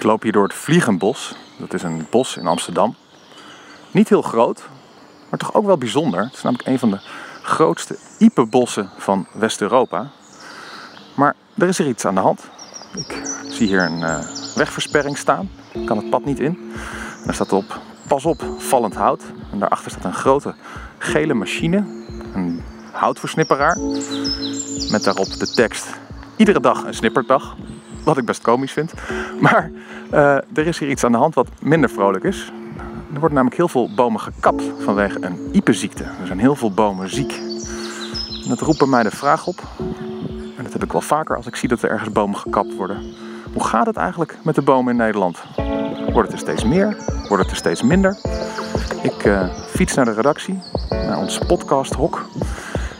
Ik loop hier door het Vliegenbos. Dat is een bos in Amsterdam. Niet heel groot, maar toch ook wel bijzonder. Het is namelijk een van de grootste iepenbossen van West-Europa. Maar er is er iets aan de hand. Ik zie hier een uh, wegversperring staan. Ik kan het pad niet in. Daar staat op, pas op, vallend hout. En daarachter staat een grote gele machine. Een houtversnipperaar. Met daarop de tekst, iedere dag een snipperdag. Wat ik best komisch vind. Maar uh, er is hier iets aan de hand wat minder vrolijk is. Er worden namelijk heel veel bomen gekapt vanwege een iepenziekte. Er zijn heel veel bomen ziek. En dat roept bij mij de vraag op, en dat heb ik wel vaker als ik zie dat er ergens bomen gekapt worden. Hoe gaat het eigenlijk met de bomen in Nederland? Wordt het er steeds meer? Wordt het er steeds minder? Ik uh, fiets naar de redactie, naar ons podcasthok.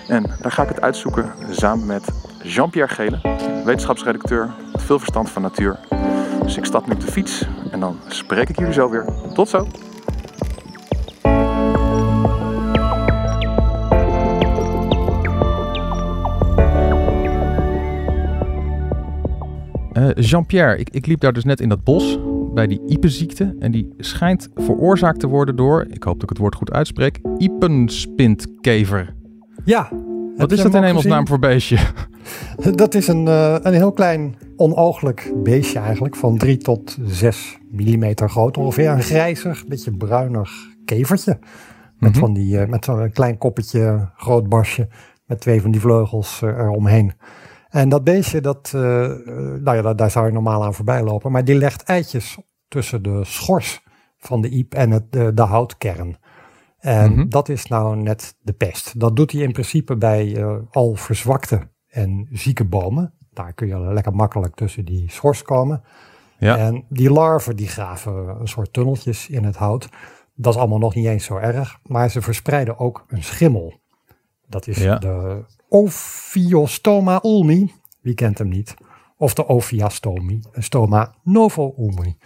En daar ga ik het uitzoeken samen met Jean-Pierre Gele, wetenschapsredacteur veel verstand van natuur. Dus ik stap nu op de fiets en dan spreek ik jullie zo weer. Tot zo! Uh, Jean-Pierre, ik, ik, liep daar dus net in dat bos bij die Ipenziekte. En die schijnt veroorzaakt te worden door, ik hoop dat ik het woord goed uitspreek, Ipenspintkever. Ja. Wat is dat in hemelsnaam voor beestje? Dat is een, uh, een heel klein onooglijk beestje eigenlijk, van 3 tot 6 millimeter groot ongeveer. Een grijzig, beetje bruinig kevertje. Met, mm van die, uh, met zo'n klein koppetje, groot basje, met twee van die vleugels eromheen. En dat beestje, dat, uh, nou ja, daar, daar, zou je normaal aan voorbij lopen. Maar die legt eitjes tussen de schors van de iep en het, de, de houtkern. En mhm. dat is nou net de pest. Dat doet hij in principe bij uh, al verzwakte en zieke bomen. Daar kun je lekker makkelijk tussen die schors komen. Ja. En die larven die graven een soort tunneltjes in het hout. Dat is allemaal nog niet eens zo erg. Maar ze verspreiden ook een schimmel. Dat is de Ophiostoma ulmi. Wie kent hem niet? Of de Ophiastoma, stoma novo ulmi.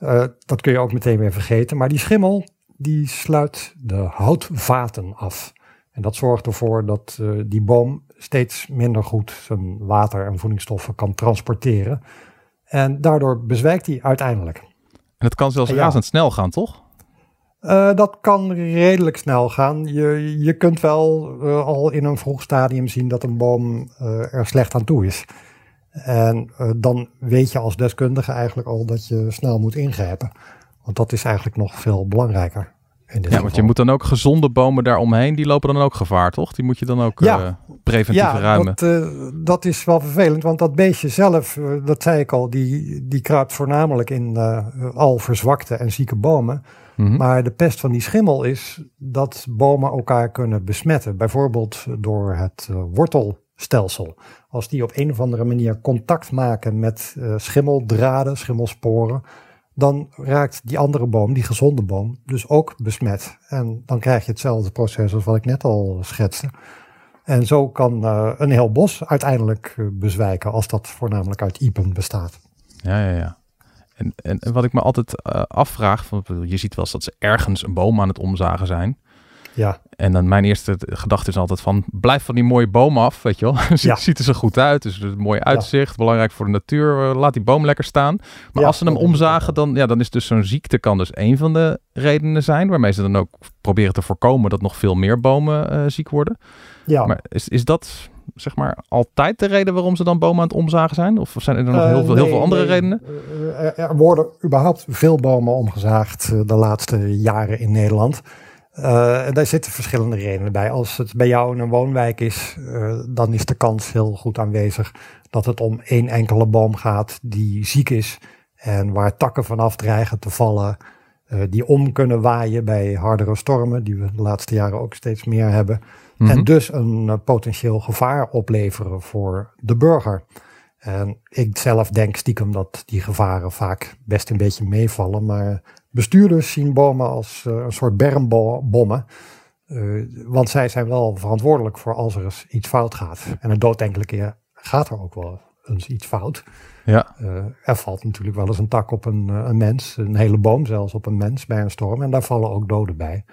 Uh, dat kun je ook meteen weer vergeten. Maar die schimmel, die sluit de houtvaten af. En dat zorgt ervoor dat uh, die boom steeds minder goed zijn water en voedingsstoffen kan transporteren. En daardoor bezwijkt hij uiteindelijk. En het kan zelfs ja. razendsnel gaan, toch? Uh, dat kan redelijk snel gaan. Je, je kunt wel uh, al in een vroeg stadium zien dat een boom er slecht aan toe is. En dan weet je als deskundige eigenlijk al dat je snel moet ingrijpen. Want dat is eigenlijk nog veel belangrijker. Ja, want je moet dan ook gezonde bomen daaromheen, die lopen dan ook gevaar, toch? Die moet je dan ook ja. preventief ja, ruimen. Dat, dat is wel vervelend, want dat beestje zelf, dat zei ik al, die, die kruipt voornamelijk in al verzwakte en zieke bomen. Mhm. Maar de pest van die schimmel is dat bomen elkaar kunnen besmetten. Bijvoorbeeld door het uh, wortelstelsel. Als die op een of andere manier contact maken met uh, schimmeldraden, schimmelsporen, dan raakt die andere boom, die gezonde boom, dus ook besmet. En dan krijg je hetzelfde proces als wat ik net al schetste. En zo kan uh, een heel bos uiteindelijk bezwijken als dat voornamelijk uit iepen bestaat. Ja, ja, ja. En, en, wat ik me altijd uh, afvraag, van, je ziet wel eens dat ze ergens een boom aan het omzagen zijn. Ja. En dan mijn eerste gedachte is altijd van, blijf van die mooie boom af, weet je wel. Ja. Ziet er zo goed uit, dus een mooi uitzicht, belangrijk voor de natuur. Eh, laat die boom lekker staan. Maar als ze hem omzagen, dan, ja, dan is dus zo'n ziekte kan dus een van de redenen zijn, waarmee ze dan ook proberen te voorkomen dat nog veel meer bomen uh, ziek worden. Ja. Maar is, is dat zeg maar altijd de reden waarom ze dan bomen aan het omzagen zijn? Of zijn er nog heel, veel, heel veel andere redenen? Er worden überhaupt veel bomen omgezaagd de laatste jaren in Nederland. Uh, daar zitten verschillende redenen bij. Als het bij jou in een woonwijk is, uh, dan is de kans heel goed aanwezig dat het om één enkele boom gaat die ziek is en waar takken vanaf dreigen te vallen, uh, die om kunnen waaien bij hardere stormen, die we de laatste jaren ook steeds meer hebben. En mhm. dus een potentieel gevaar opleveren voor de burger. En ik zelf denk stiekem dat die gevaren vaak best een beetje meevallen, maar Bestuurders zien bomen als uh, een soort bermbommen. Uh, want zij zijn wel verantwoordelijk voor als er eens iets fout gaat. En een dood keer gaat er ook wel eens iets fout. Ja. Uh, er valt natuurlijk wel eens een tak op een, een, mens, een hele boom zelfs op een mens bij een storm. En daar vallen ook doden bij.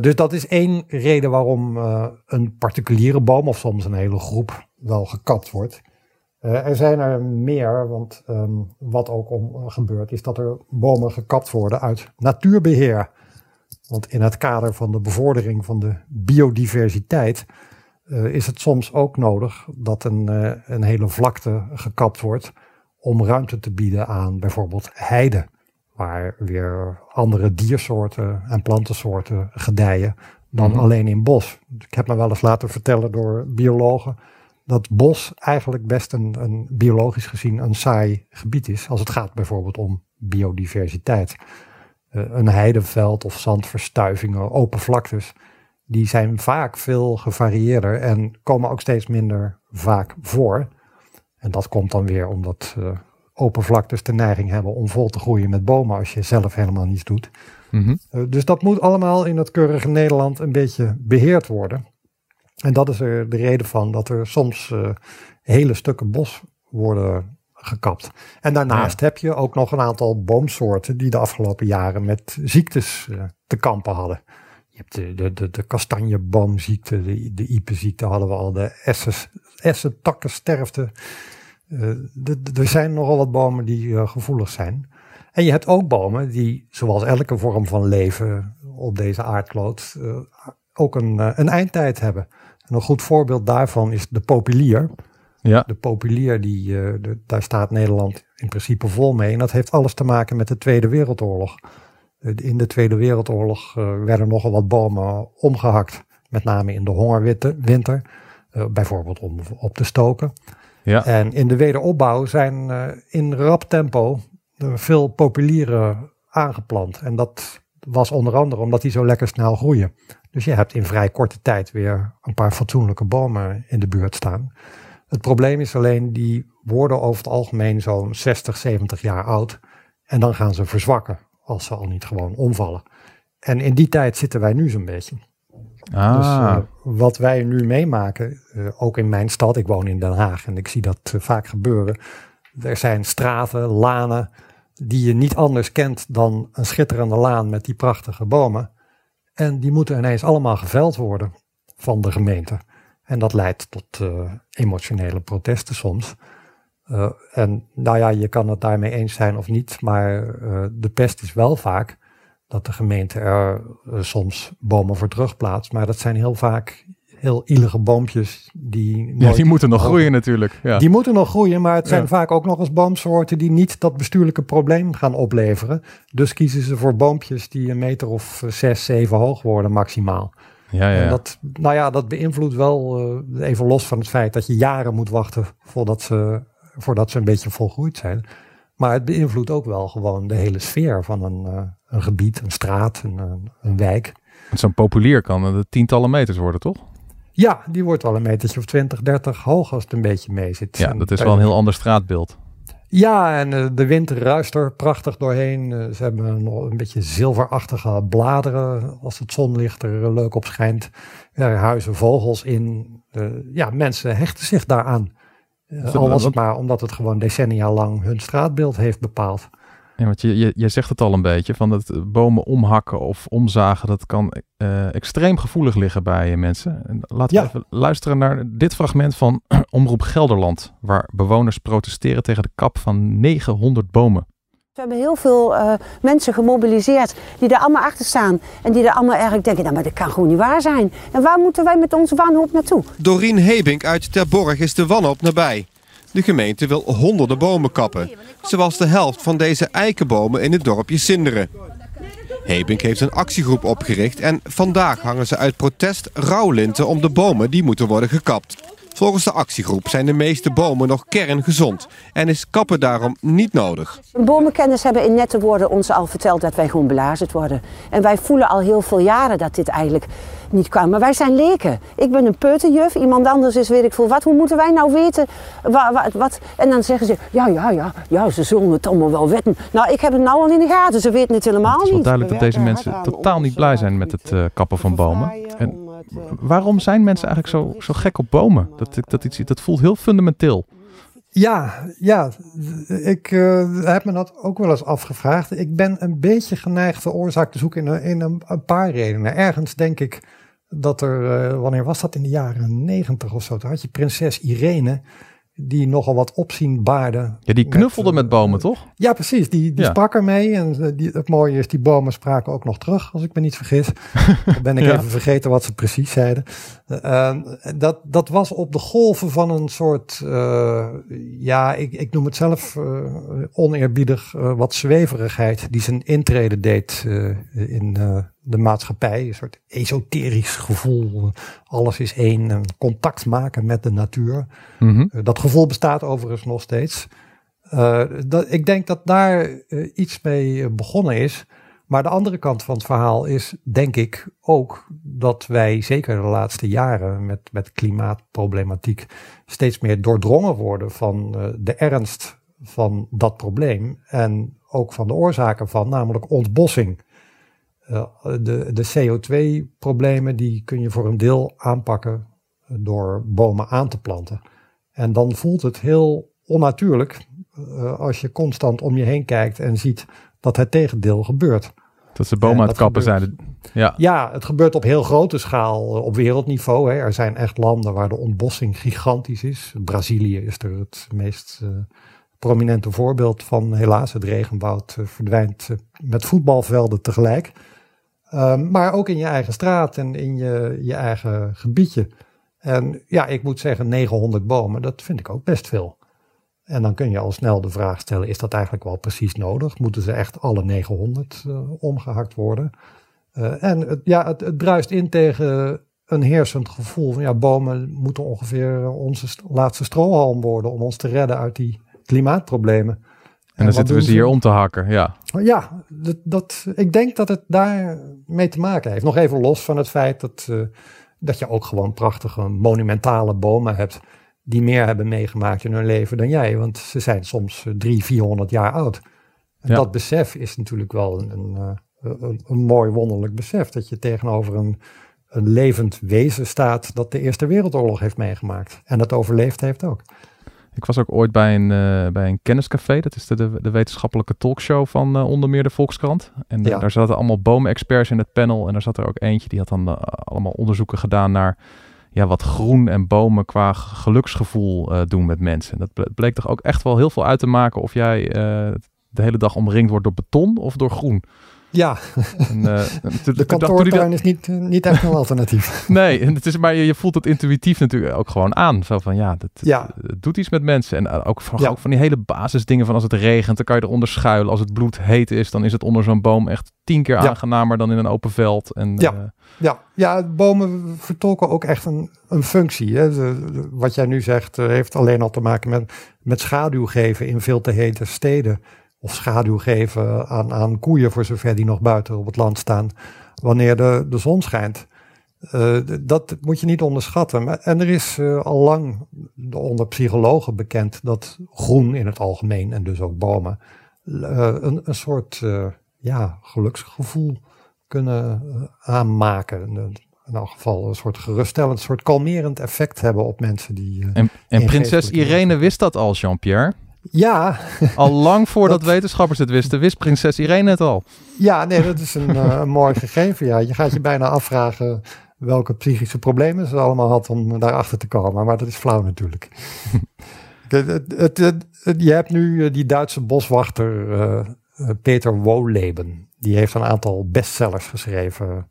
dus dat is één reden waarom een particuliere boom of soms een hele groep wel gekapt wordt. Er zijn er meer, want ehm, wat ook om gebeurt is dat er bomen gekapt worden uit natuurbeheer. Want in het kader van de bevordering van de biodiversiteit is het soms ook nodig dat een, een hele vlakte gekapt wordt om ruimte te bieden aan bijvoorbeeld heide, waar weer andere diersoorten en plantensoorten gedijen dan mhm. alleen in bos. Ik heb me wel eens laten vertellen door biologen dat bos eigenlijk best een, een biologisch gezien een saai gebied is, als het gaat bijvoorbeeld om biodiversiteit. Uh, een heideveld of zandverstuivingen, open vlaktes, die zijn vaak veel gevarieerder en komen ook steeds minder vaak voor. En dat komt dan weer omdat uh, open vlaktes de neiging hebben om vol te groeien met bomen als je zelf helemaal niets doet. Mhm. Eh, dus dat moet allemaal in het keurige Nederland een beetje beheerd worden. En dat is er de reden van dat er soms uh, hele stukken bos worden gekapt. En daarnaast heb je ook nog een aantal boomsoorten die de afgelopen jaren met ziektes te kampen hadden. Je hebt de, de, de, de kastanjeboomziekte, de, de iepenziekte hadden we al, de essentakkensterfte. Uh, er zijn nogal wat bomen die gevoelig zijn. En je hebt ook bomen die, zoals elke vorm van leven op deze aardkloot, ook een, een eindtijd hebben. En een goed voorbeeld daarvan is de populier. Ja. De populier, die, de, daar staat Nederland in principe vol mee. En dat heeft alles te maken met de Tweede Wereldoorlog. In de Tweede Wereldoorlog werden nogal wat bomen omgehakt. Met name in de hongerwinter. bijvoorbeeld om op te stoken. Ja. En in de wederopbouw zijn uh, in rap tempo veel populieren aangeplant. En dat was onder andere omdat die zo lekker snel groeien. Dus je hebt in vrij korte tijd weer een paar fatsoenlijke bomen in de buurt staan. Het probleem is alleen, die worden over het algemeen zo'n 60, 70 jaar oud. En dan gaan ze verzwakken, als ze al niet gewoon omvallen. En in die tijd zitten wij nu zo'n beetje. Ah. Dus uh, wat wij nu meemaken, uh, ook in mijn stad, ik woon in Den Haag en ik zie dat uh, vaak gebeuren. Er zijn straten, lanen, die je niet anders kent dan een schitterende laan met die prachtige bomen. En die moeten ineens allemaal geveld worden van de gemeente. En dat leidt tot emotionele protesten soms. en nou ja, je kan het daarmee eens zijn of niet, maar de pest is wel vaak dat de gemeente er soms bomen voor terugplaatst. Maar dat zijn heel vaak heel ielige boompjes die. Ja, die moeten nog groeien natuurlijk. Ja. Die moeten nog groeien, maar het zijn vaak ook nog eens boomsoorten die niet dat bestuurlijke probleem gaan opleveren. Dus kiezen ze voor boompjes die een meter of zes, zeven hoog worden maximaal. Ja, ja. En dat, nou ja, dat beïnvloedt wel, uh, even los van het feit dat je jaren moet wachten voordat ze, voordat ze een beetje volgroeid zijn. Maar het beïnvloedt ook wel gewoon de hele sfeer van een, uh, een gebied, een straat, een, een wijk. Zo'n populier kan de tientallen meters worden, toch? Ja, die wordt wel een metertje of 20, 30 hoog als het een beetje mee zit. Ja, dat is wel een heel ander straatbeeld. Ja, en uh, de wind ruist er prachtig doorheen. Uh, ze hebben nog een beetje zilverachtige bladeren als het zonlicht er leuk op schijnt. Er huizen vogels in. ja, mensen hechten zich daaraan. Al was het maar omdat het gewoon decennia lang hun straatbeeld heeft bepaald. Ja, want je, je, je zegt het al een beetje, van het bomen omhakken of omzagen, dat kan uh, extreem gevoelig liggen bij mensen. Laten we even luisteren naar dit fragment van Omroep Gelderland, waar bewoners protesteren tegen de kap van 900 bomen. We hebben heel veel uh, mensen gemobiliseerd die daar allemaal achter staan. En die daar allemaal eigenlijk denken, nou, maar dat kan gewoon niet waar zijn. En waar moeten wij met onze wanhoop naartoe? Dorien Hebink uit Terborg is de wanhoop nabij. De gemeente wil honderden bomen kappen. Zoals de helft van deze eikenbomen in het dorpje Sinderen. Hebink heeft een actiegroep opgericht en vandaag hangen ze uit protest rouwlinten om de bomen die moeten worden gekapt. Volgens de actiegroep zijn de meeste bomen nog kerngezond en is kappen daarom niet nodig. Bomenkenners hebben in nette woorden ons al verteld dat wij gewoon belazerd worden. En wij voelen al heel veel jaren dat dit eigenlijk niet kan. Maar wij zijn leken. Ik ben een peuterjuf, iemand anders is weet ik veel wat. Hoe moeten wij nou weten wat, wat, wat? En dan zeggen ze, ja, ja, ja, ja, ze zullen het allemaal wel weten. Nou, ik heb het nou al in de gaten, ze weten het helemaal niet. Het is wel duidelijk dat deze mensen totaal niet blij zijn met het uh, kappen van bomen. En waarom zijn mensen eigenlijk zo, zo gek op bomen? Dat, dat, iets, dat voelt heel fundamenteel. Ja, ja, ik uh, heb me dat ook wel eens afgevraagd. Ik ben een beetje geneigd de oorzaak te zoeken in, in een, paar redenen. Ergens denk ik dat er, uh, wanneer was dat in de jaren negentig of zo, toen had je prinses Irene. Die nogal wat opzien baarde. Ja, die knuffelde met, bomen, toch? Ja, precies. Die, die sprak ermee. En die, het mooie is, die bomen spraken ook nog terug, als ik me niet vergis. Dan ben ik even vergeten wat ze precies zeiden. dat, dat was op de golven van een soort, ja, ik, ik noem het zelf oneerbiedig, wat zweverigheid, die zijn intrede deed in de maatschappij. Een soort esoterisch gevoel. Alles is één. Contact maken met de natuur. Mhm. Eh, dat gevoel bestaat overigens nog steeds. Uh, dat, ik denk dat daar uh, iets mee begonnen is. Maar de andere kant van het verhaal is, denk ik, ook dat wij zeker de laatste jaren met, met klimaatproblematiek steeds meer doordrongen worden van de ernst van dat probleem. En ook van de oorzaken van, namelijk ontbossing. Eh, de, de CO2-problemen die kun je voor een deel aanpakken door bomen aan te planten. En dan voelt het heel onnatuurlijk uh, als je constant om je heen kijkt en ziet dat het tegendeel gebeurt. Dat ze bomen aan het kappen zijn. Ja. ja, het gebeurt op heel grote schaal eh, op wereldniveau. Hè. Er zijn echt landen waar de ontbossing gigantisch is. Brazilië is er het meest uh, prominente voorbeeld van. Helaas, het regenwoud verdwijnt met voetbalvelden tegelijk. Ehm, maar ook in je eigen straat en in je, je eigen gebiedje. En ja, ik moet zeggen, 900 bomen, dat vind ik ook best veel. En dan kun je al snel de vraag stellen: is dat eigenlijk wel precies nodig? Moeten ze echt alle 900 uh, eh, omgehakt worden? Uh, en het, ja, het, het bruist in tegen een heersend gevoel van ja, bomen moeten ongeveer onze laatste strohalm worden om ons te redden uit die klimaatproblemen. En dan zitten we ze hier om te hakken, ja. Ja, dat, dat, ik denk dat het daar mee te maken heeft. Nog even los van het feit dat, uh, dat je ook gewoon prachtige monumentale bomen hebt die meer hebben meegemaakt in hun leven dan jij. Want ze zijn soms drie, vierhonderd jaar oud. En dat besef is natuurlijk wel een, een, eh, een, een, mooi wonderlijk besef. Dat je tegenover een, een levend wezen staat dat de Eerste Wereldoorlog heeft meegemaakt. En dat overleefd heeft ook. Ik was ook ooit bij een, uh, bij een kenniscafé. Dat is de, de, wetenschappelijke talkshow van uh, onder meer de Volkskrant. En eh, daar zaten allemaal boomexperts in het panel. En daar zat er ook eentje die had dan allemaal onderzoeken gedaan naar ja, wat groen en bomen qua geluksgevoel doen met mensen. Dat bleek toch ook echt wel heel veel uit te maken of jij de hele dag omringd wordt door beton of door groen. Ja, en, uh, de kantoortuin is niet, niet echt een alternatief. nee, en het is, maar je, je, voelt het intuïtief natuurlijk ook gewoon aan. Zo van ja, dat, ja. Doet iets met mensen. En uh, ook, van, ook van die hele basisdingen van als het regent, dan kan je eronder schuilen. Als het bloed heet is, dan is het onder zo'n boom echt tien keer aangenamer dan in een open veld. En, ja. Uh, ja. ja, bomen vertolken ook echt een, een functie. Hè. De, wat jij nu zegt heeft alleen al te maken met, met schaduw geven in veel te hete steden of schaduw geven aan, aan koeien voor zover die nog buiten op het land staan wanneer de, de zon schijnt. Uh, dat moet je niet onderschatten. En er is uh, al lang onder psychologen bekend dat groen in het algemeen en dus ook bomen uh, een, een soort ja, geluksgevoel kunnen aanmaken. In elk geval een soort geruststellend, een soort kalmerend effect hebben op mensen die. en, en prinses Irene wist dat al, Jean-Pierre? Ja. Al lang voordat wetenschappers het wisten, wist prinses Irene het al. Ja, nee, dat is een, uh, mooi gegeven. Ja. Je gaat je bijna afvragen welke psychische problemen ze allemaal had om daarachter te komen. Maar dat is flauw natuurlijk. het, het, je hebt nu eh, die Duitse boswachter uh, Peter Wohleben. Die heeft een aantal bestsellers geschreven.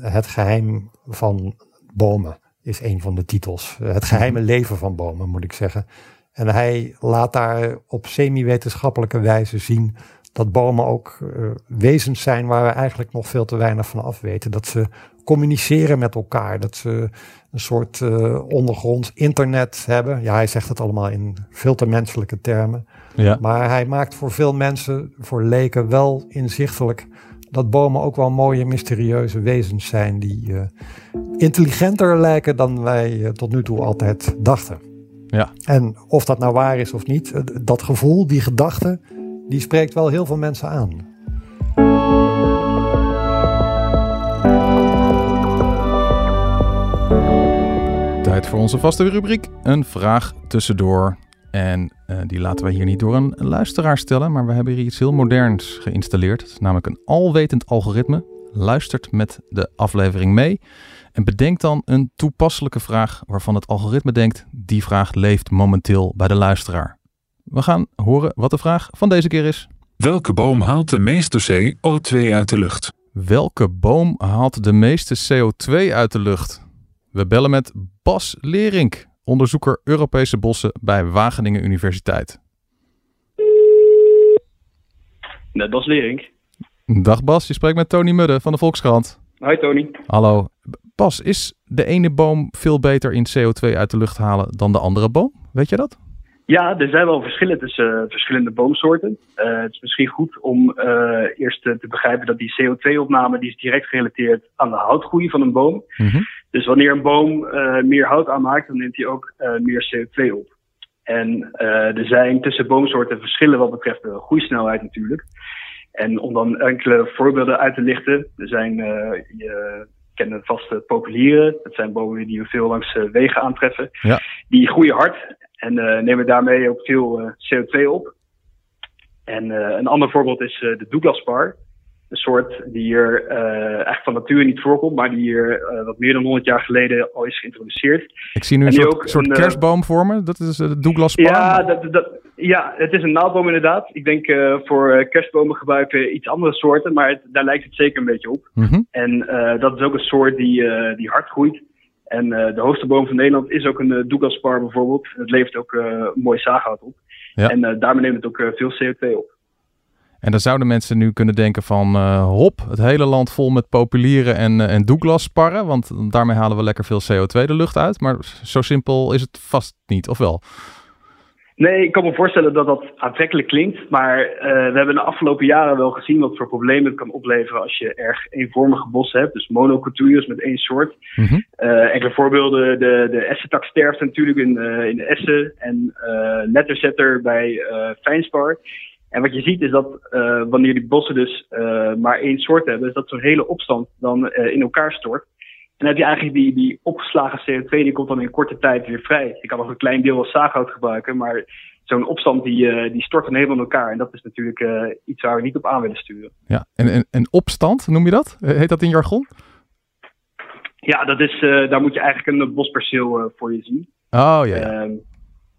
het geheim van bomen is een van de titels. Het geheime leven van bomen, moet ik zeggen. En hij laat daar op semi-wetenschappelijke wijze zien dat bomen ook uh, wezens zijn waar we eigenlijk nog veel te weinig van af weten. Dat ze communiceren met elkaar, dat ze een soort uh, ondergronds internet hebben. Ja, hij zegt het allemaal in veel te menselijke termen. Ja. Maar hij maakt voor veel mensen, voor leken, wel inzichtelijk dat bomen ook wel mooie, mysterieuze wezens zijn die uh, intelligenter lijken dan wij tot nu toe altijd dachten. Ja. En of dat nou waar is of niet, dat gevoel, die gedachte, die spreekt wel heel veel mensen aan. Tijd voor onze vaste rubriek, een vraag tussendoor. En uh, die laten wij hier niet door een luisteraar stellen, maar we hebben hier iets heel moderns geïnstalleerd. namelijk een alwetend algoritme. Luistert met de aflevering mee En bedenk dan een toepasselijke vraag waarvan het algoritme denkt, die vraag leeft momenteel bij de luisteraar. We gaan horen wat de vraag van deze keer is. Welke boom haalt de meeste CO2 uit de lucht? Welke boom haalt de meeste CO2 uit de lucht? We bellen met Bas Lerink, onderzoeker Europese bossen bij Wageningen Universiteit. Net Bas Lerink. Dag Bas, je spreekt met Tony Mudde van de Volkskrant. Hoi Tony. Hallo. Bas, is de ene boom veel beter in CO2 uit de lucht halen dan de andere boom? Weet je dat? Ja, er zijn wel verschillen tussen uh, verschillende boomsoorten. Uh, het is misschien goed om uh, eerst te begrijpen dat die CO2-opname die is direct gerelateerd aan de houtgroei van een boom. Mm -hmm. Dus wanneer een boom meer hout aanmaakt, dan neemt hij ook meer CO2 op. En er zijn tussen boomsoorten verschillen wat betreft de groeisnelheid natuurlijk. En om dan enkele voorbeelden uit te lichten, er zijn, je kent het vast populieren. Dat zijn bomen die we veel langs wegen aantreffen. Ja. Die groeien hard en uh, nemen daarmee ook veel uh, CO2 op. En een ander voorbeeld is de Douglaspar. Een soort die hier eigenlijk van nature niet voorkomt, maar die hier wat meer dan 100 jaar geleden al is geïntroduceerd. Ik zie nu een soort, soort kerstboom voor me. Dat is de Douglaspar. Ja, dat, dat, ja, het is een naaldboom inderdaad. Ik denk voor kerstbomen gebruiken iets andere soorten, maar het, daar lijkt het zeker een beetje op. Mm -hmm. En dat is ook een soort die, die hard groeit. En uh, de hoogste boom van Nederland is ook een uh, Douglaspar bijvoorbeeld. Het levert ook uh, mooi zaaghout op. Ja. En daarmee neemt het ook veel CO2 op. En dan zouden mensen nu kunnen denken van hop, het hele land vol met populieren en, en Douglasparren. Want daarmee halen we lekker veel CO2 de lucht uit. Maar zo simpel is het vast niet, of wel? Nee, ik kan me voorstellen dat dat aantrekkelijk klinkt. Maar uh, we hebben de afgelopen jaren wel gezien wat voor problemen het kan opleveren als je erg eenvormige bossen hebt. Dus monocultures met één soort. Mm -hmm. uh, enkele voorbeelden, de, de essentak sterft natuurlijk in, uh, in de essen. En letterzetter bij fijnspar. En wat je ziet is dat wanneer die bossen dus maar één soort hebben, is dat zo'n hele opstand dan in elkaar stort. En dan heb je eigenlijk die, die opgeslagen CO2, die komt dan in korte tijd weer vrij. Je kan nog een klein deel als zaaghout gebruiken, maar zo'n opstand die, die stort dan helemaal in elkaar. En dat is natuurlijk iets waar we niet op aan willen sturen. Ja, en, en, en opstand, noem je dat? Heet dat in jargon? Ja, dat is, daar moet je eigenlijk een bosperceel voor je zien. Oh ja. Uh,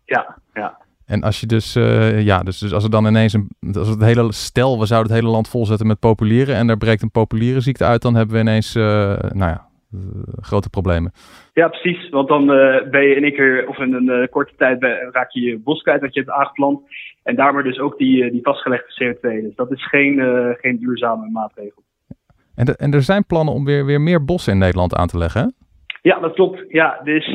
ja, ja. En als je dus, ja, dus, dus als er dan ineens een, als het hele stel, we zouden het hele land volzetten met populieren en er breekt een populierenziekte uit, dan hebben we ineens, nou ja, uh, grote problemen. Ja, precies. Want dan ben je in één keer, of in een korte tijd, raak je je bos kwijt dat je hebt aangeplant. En daarmee dus ook die, die vastgelegde CO2. Dus dat is geen, geen duurzame maatregel. En, de, en er zijn plannen om weer, weer meer bossen in Nederland aan te leggen, hè? Ja, dat klopt. Ja, dus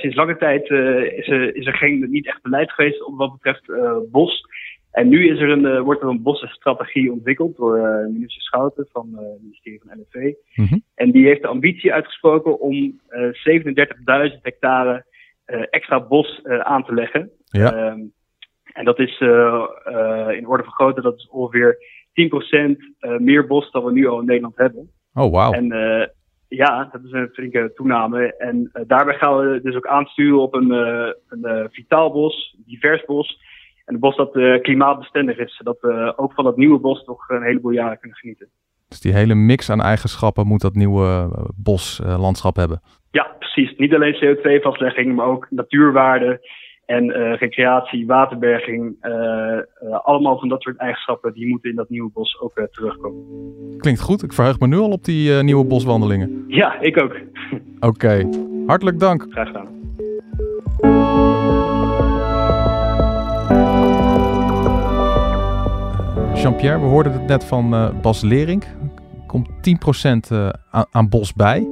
sinds lange tijd is, er, is er geen, niet echt beleid geweest op wat betreft bos. En nu is er een, wordt er een bossenstrategie ontwikkeld door minister Schouten van het ministerie van NFV. Mm -hmm. En die heeft de ambitie uitgesproken om 37.000 hectare extra bos aan te leggen. Ja. Um, en dat is in orde van grootte, dat is ongeveer 10% meer bos dan we nu al in Nederland hebben. Oh, wauw. En ja, dat is een flinke toename. En daarbij gaan we dus ook aansturen op een, een vitaal bos, divers bos. En een bos dat klimaatbestendig is, zodat we ook van dat nieuwe bos toch een heleboel jaren kunnen genieten. Dus die hele mix aan eigenschappen moet dat nieuwe boslandschap hebben? Ja, precies. Niet alleen CO2-vastlegging, maar ook natuurwaarde en uh, recreatie, waterberging. Uh, allemaal van dat soort eigenschappen die moeten in dat nieuwe bos ook terugkomen. Klinkt goed. Ik verheug me nu al op die nieuwe boswandelingen. Ja, ik ook. Oké. Okay. Hartelijk dank. Graag gedaan. Jean-Pierre, we hoorden het net van Bas Lering. Er komt 10% uh, aan, aan, bos bij.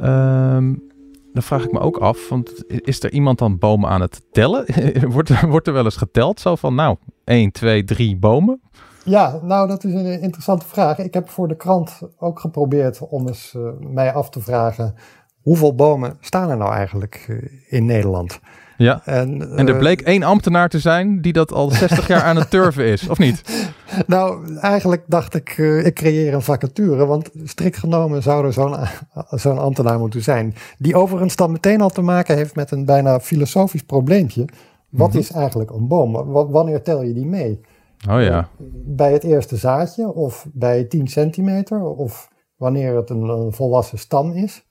Um, dan vraag ik me ook af, want is er iemand dan bomen aan het tellen? wordt, wordt er wel eens geteld? Zo van, nou, 1, 2, 3 bomen? Ja, nou, dat is een interessante vraag. Ik heb voor de krant ook geprobeerd om eens uh, mij af te vragen... hoeveel bomen staan er nou eigenlijk uh, in Nederland? Ja, en, en er bleek één ambtenaar te zijn die dat al 60 jaar aan het turven is, of niet? Nou, eigenlijk dacht ik, uh, ik creëer een vacature, want strikt genomen zou er zo'n zo'n ambtenaar moeten zijn. Die overigens dan meteen al te maken heeft met een bijna filosofisch probleempje. Wat mm -hmm. is eigenlijk een boom? W wanneer tel je die mee? Oh ja. Bij het eerste zaadje of bij 10 centimeter of wanneer het een, een volwassen stam is.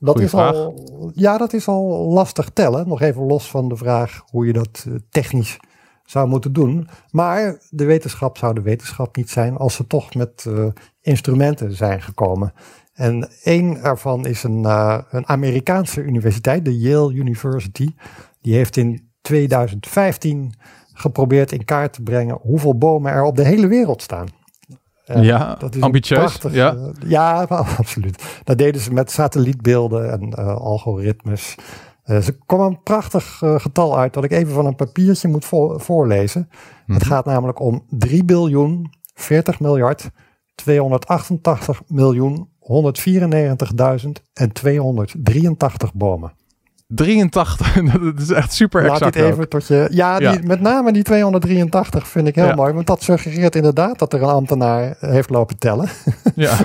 Dat is al, ja, dat is al lastig tellen. Nog even los van de vraag hoe je dat eh, technisch zou moeten doen. Maar de wetenschap zou de wetenschap niet zijn als ze toch met uh, instrumenten zijn gekomen. En één ervan is een, uh, een Amerikaanse universiteit, de Yale University. Die heeft in 2015 geprobeerd in kaart te brengen hoeveel bomen er op de hele wereld staan. Ja, dat is ambitieus. ja. Uh, ja, absoluut. Dat deden ze met satellietbeelden en uh, algoritmes. Uh, ze kwam een prachtig getal uit dat ik even van een papiertje moet vo voorlezen. Het mhm. gaat namelijk om 3 biljoen 40 miljard 288 miljoen 194.283 bomen. 83, dat is echt super exact. Laat dit even tot je. Ja, die, met name die 283 vind ik heel mooi, want dat suggereert inderdaad dat er een ambtenaar heeft lopen tellen. Ja.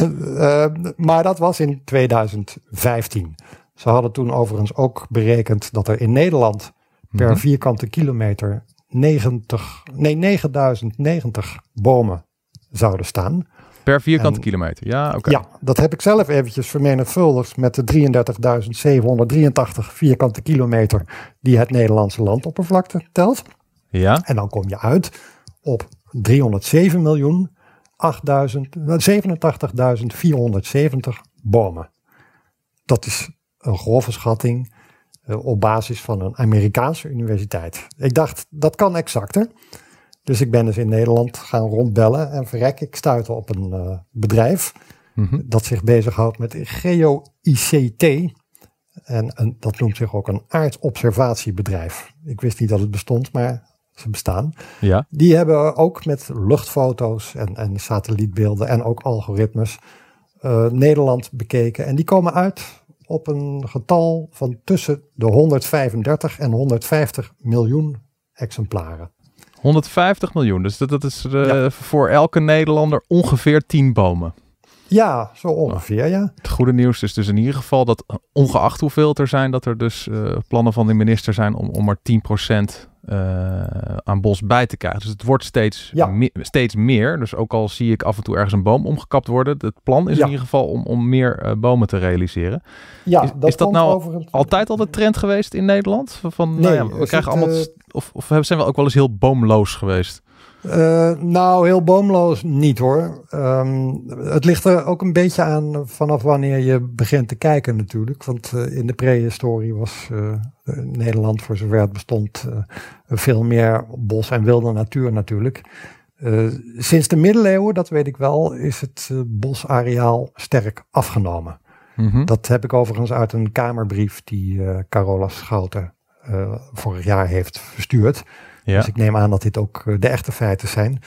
uh, maar dat was in 2015. Ze hadden toen overigens ook berekend dat er in Nederland per mhm. vierkante kilometer 90, nee, 9090 bomen zouden staan. Per vierkante kilometer, ja, oké. Ja, dat heb ik zelf eventjes vermenigvuldigd met de 33.783 vierkante kilometer die het Nederlandse landoppervlakte telt. Ja. En dan kom je uit op 307 miljoen 87.470 bomen. Dat is een grove schatting uh, op basis van een Amerikaanse universiteit. Ik dacht, dat kan exacter. Dus ik ben dus in Nederland gaan rondbellen en verrek, ik stuitte op een uh, bedrijf mm-hmm. dat zich bezighoudt met geo-ICT. En een, dat noemt zich ook een aardobservatiebedrijf. Ik wist niet dat het bestond, maar ze bestaan. Ja. Die hebben ook met luchtfoto's en, en satellietbeelden en ook algoritmes uh, Nederland bekeken. En die komen uit op een getal van tussen de 135 en 150 miljoen exemplaren. 150 miljoen. Dus dat, dat is uh, voor elke Nederlander ongeveer 10 bomen. Ja, zo ongeveer, ja. Het goede nieuws is dus in ieder geval dat ongeacht hoeveel er zijn, dat er dus uh, plannen van de minister zijn om, om maar 10% uh, aan bos bij te krijgen. Dus het wordt steeds, ja. me steeds meer. Dus ook al zie ik af en toe ergens een boom omgekapt worden, het plan is ja. in ieder geval om, om meer uh, bomen te realiseren. Ja, is dat, is dat nou altijd al de trend geweest in Nederland? Van, nou nee, nou we krijgen allemaal. Of, of zijn we ook wel eens heel boomloos geweest? Uh, nou, heel boomloos niet hoor. Um, het ligt er ook een beetje aan vanaf wanneer je begint te kijken natuurlijk. Want uh, in de prehistorie was uh, Nederland, voor zover het bestond, veel meer bos en wilde natuur natuurlijk. sinds de middeleeuwen, dat weet ik wel, is het bosareaal sterk afgenomen. Mm -hmm. Dat heb ik overigens uit een kamerbrief die Carola Schouten vorig jaar heeft verstuurd. Ja. Dus ik neem aan dat dit ook eh, de echte feiten zijn.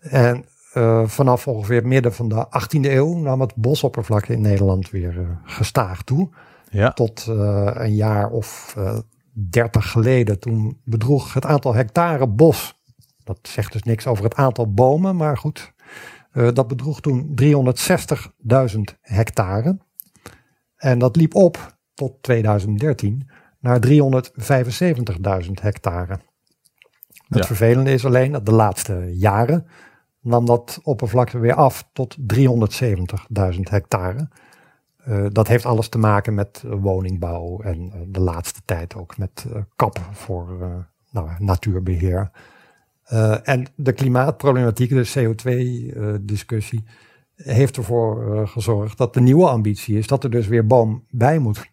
En uh, vanaf ongeveer het midden van de 18e eeuw nam het bosoppervlak in Nederland weer uh, gestaag toe. Ja. Tot uh, een jaar of 30 geleden. Toen bedroeg het aantal hectare bos. Dat zegt dus niks over het aantal bomen, maar goed. dat bedroeg toen 360.000 hectare. En dat liep op tot 2013 naar 375.000 hectare. Het vervelende is alleen dat de laatste jaren nam dat oppervlakte weer af tot 370.000 hectare. Uh, dat heeft alles te maken met woningbouw en uh, de laatste tijd ook met kappen voor nou, natuurbeheer. en de klimaatproblematiek, de CO2-discussie, heeft ervoor gezorgd dat de nieuwe ambitie is dat er dus weer boom bij moet.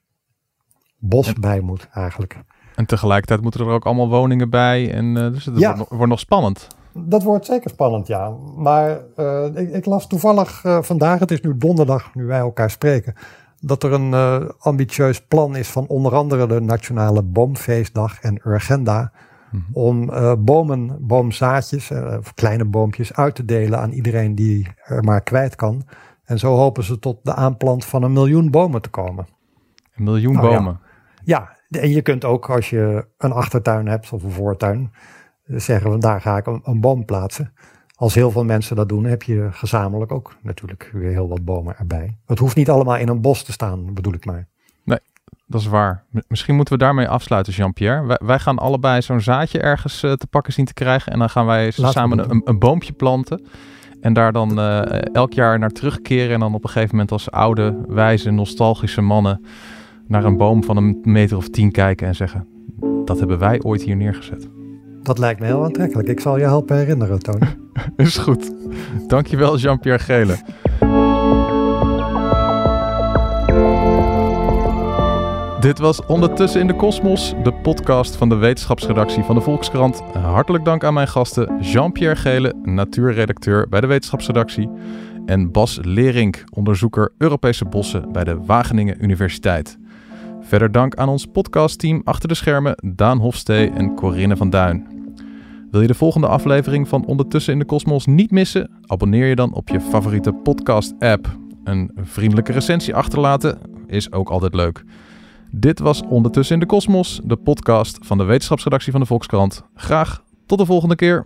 Bos bij moet eigenlijk. En tegelijkertijd moeten er ook allemaal woningen bij. En uh, dus het wordt, wordt, nog spannend. Dat wordt zeker spannend, ja. Maar uh, ik, ik, las toevallig uh, vandaag, het is nu donderdag, nu wij elkaar spreken, dat er een ambitieus plan is van onder andere de Nationale Boomfeestdag en Urgenda. Mm -hmm. Om bomen, boomzaadjes, of kleine boompjes uit te delen aan iedereen die er maar kwijt kan. En zo hopen ze tot de aanplant van een miljoen bomen te komen. Een miljoen nou, bomen? Ja. ja, en je kunt ook als je een achtertuin hebt of een voortuin, zeggen van daar ga ik een, een boom plaatsen. Als heel veel mensen dat doen, heb je gezamenlijk ook natuurlijk weer heel wat bomen erbij. Het hoeft niet allemaal in een bos te staan, bedoel ik maar. Nee, dat is waar. Misschien moeten we daarmee afsluiten, Jean-Pierre. Wij, wij, gaan allebei zo'n zaadje ergens uh, te pakken zien te krijgen. En dan gaan wij samen een, een, boompje planten. En daar dan elk jaar naar terugkeren. En dan op een gegeven moment als oude, wijze, nostalgische mannen naar een boom van een meter of tien kijken en zeggen: Dat hebben wij ooit hier neergezet. Dat lijkt me heel aantrekkelijk. Ik zal je helpen herinneren, Tony. Is goed. Dankjewel, Jean-Pierre Gele. Dit was Ondertussen in de Kosmos, de podcast van de wetenschapsredactie van de Volkskrant. Hartelijk dank aan mijn gasten Jean-Pierre Gele, natuurredacteur bij de wetenschapsredactie, en Bas Lerink, onderzoeker Europese bossen bij de Wageningen Universiteit. Verder dank aan ons podcastteam achter de schermen Daan Hofstee en Corinne van Duin. Wil je de volgende aflevering van Ondertussen in de Kosmos niet missen? Abonneer je dan op je favoriete podcast-app. Een vriendelijke recensie achterlaten is ook altijd leuk. Dit was Ondertussen in de Kosmos, de podcast van de wetenschapsredactie van de Volkskrant. Graag tot de volgende keer.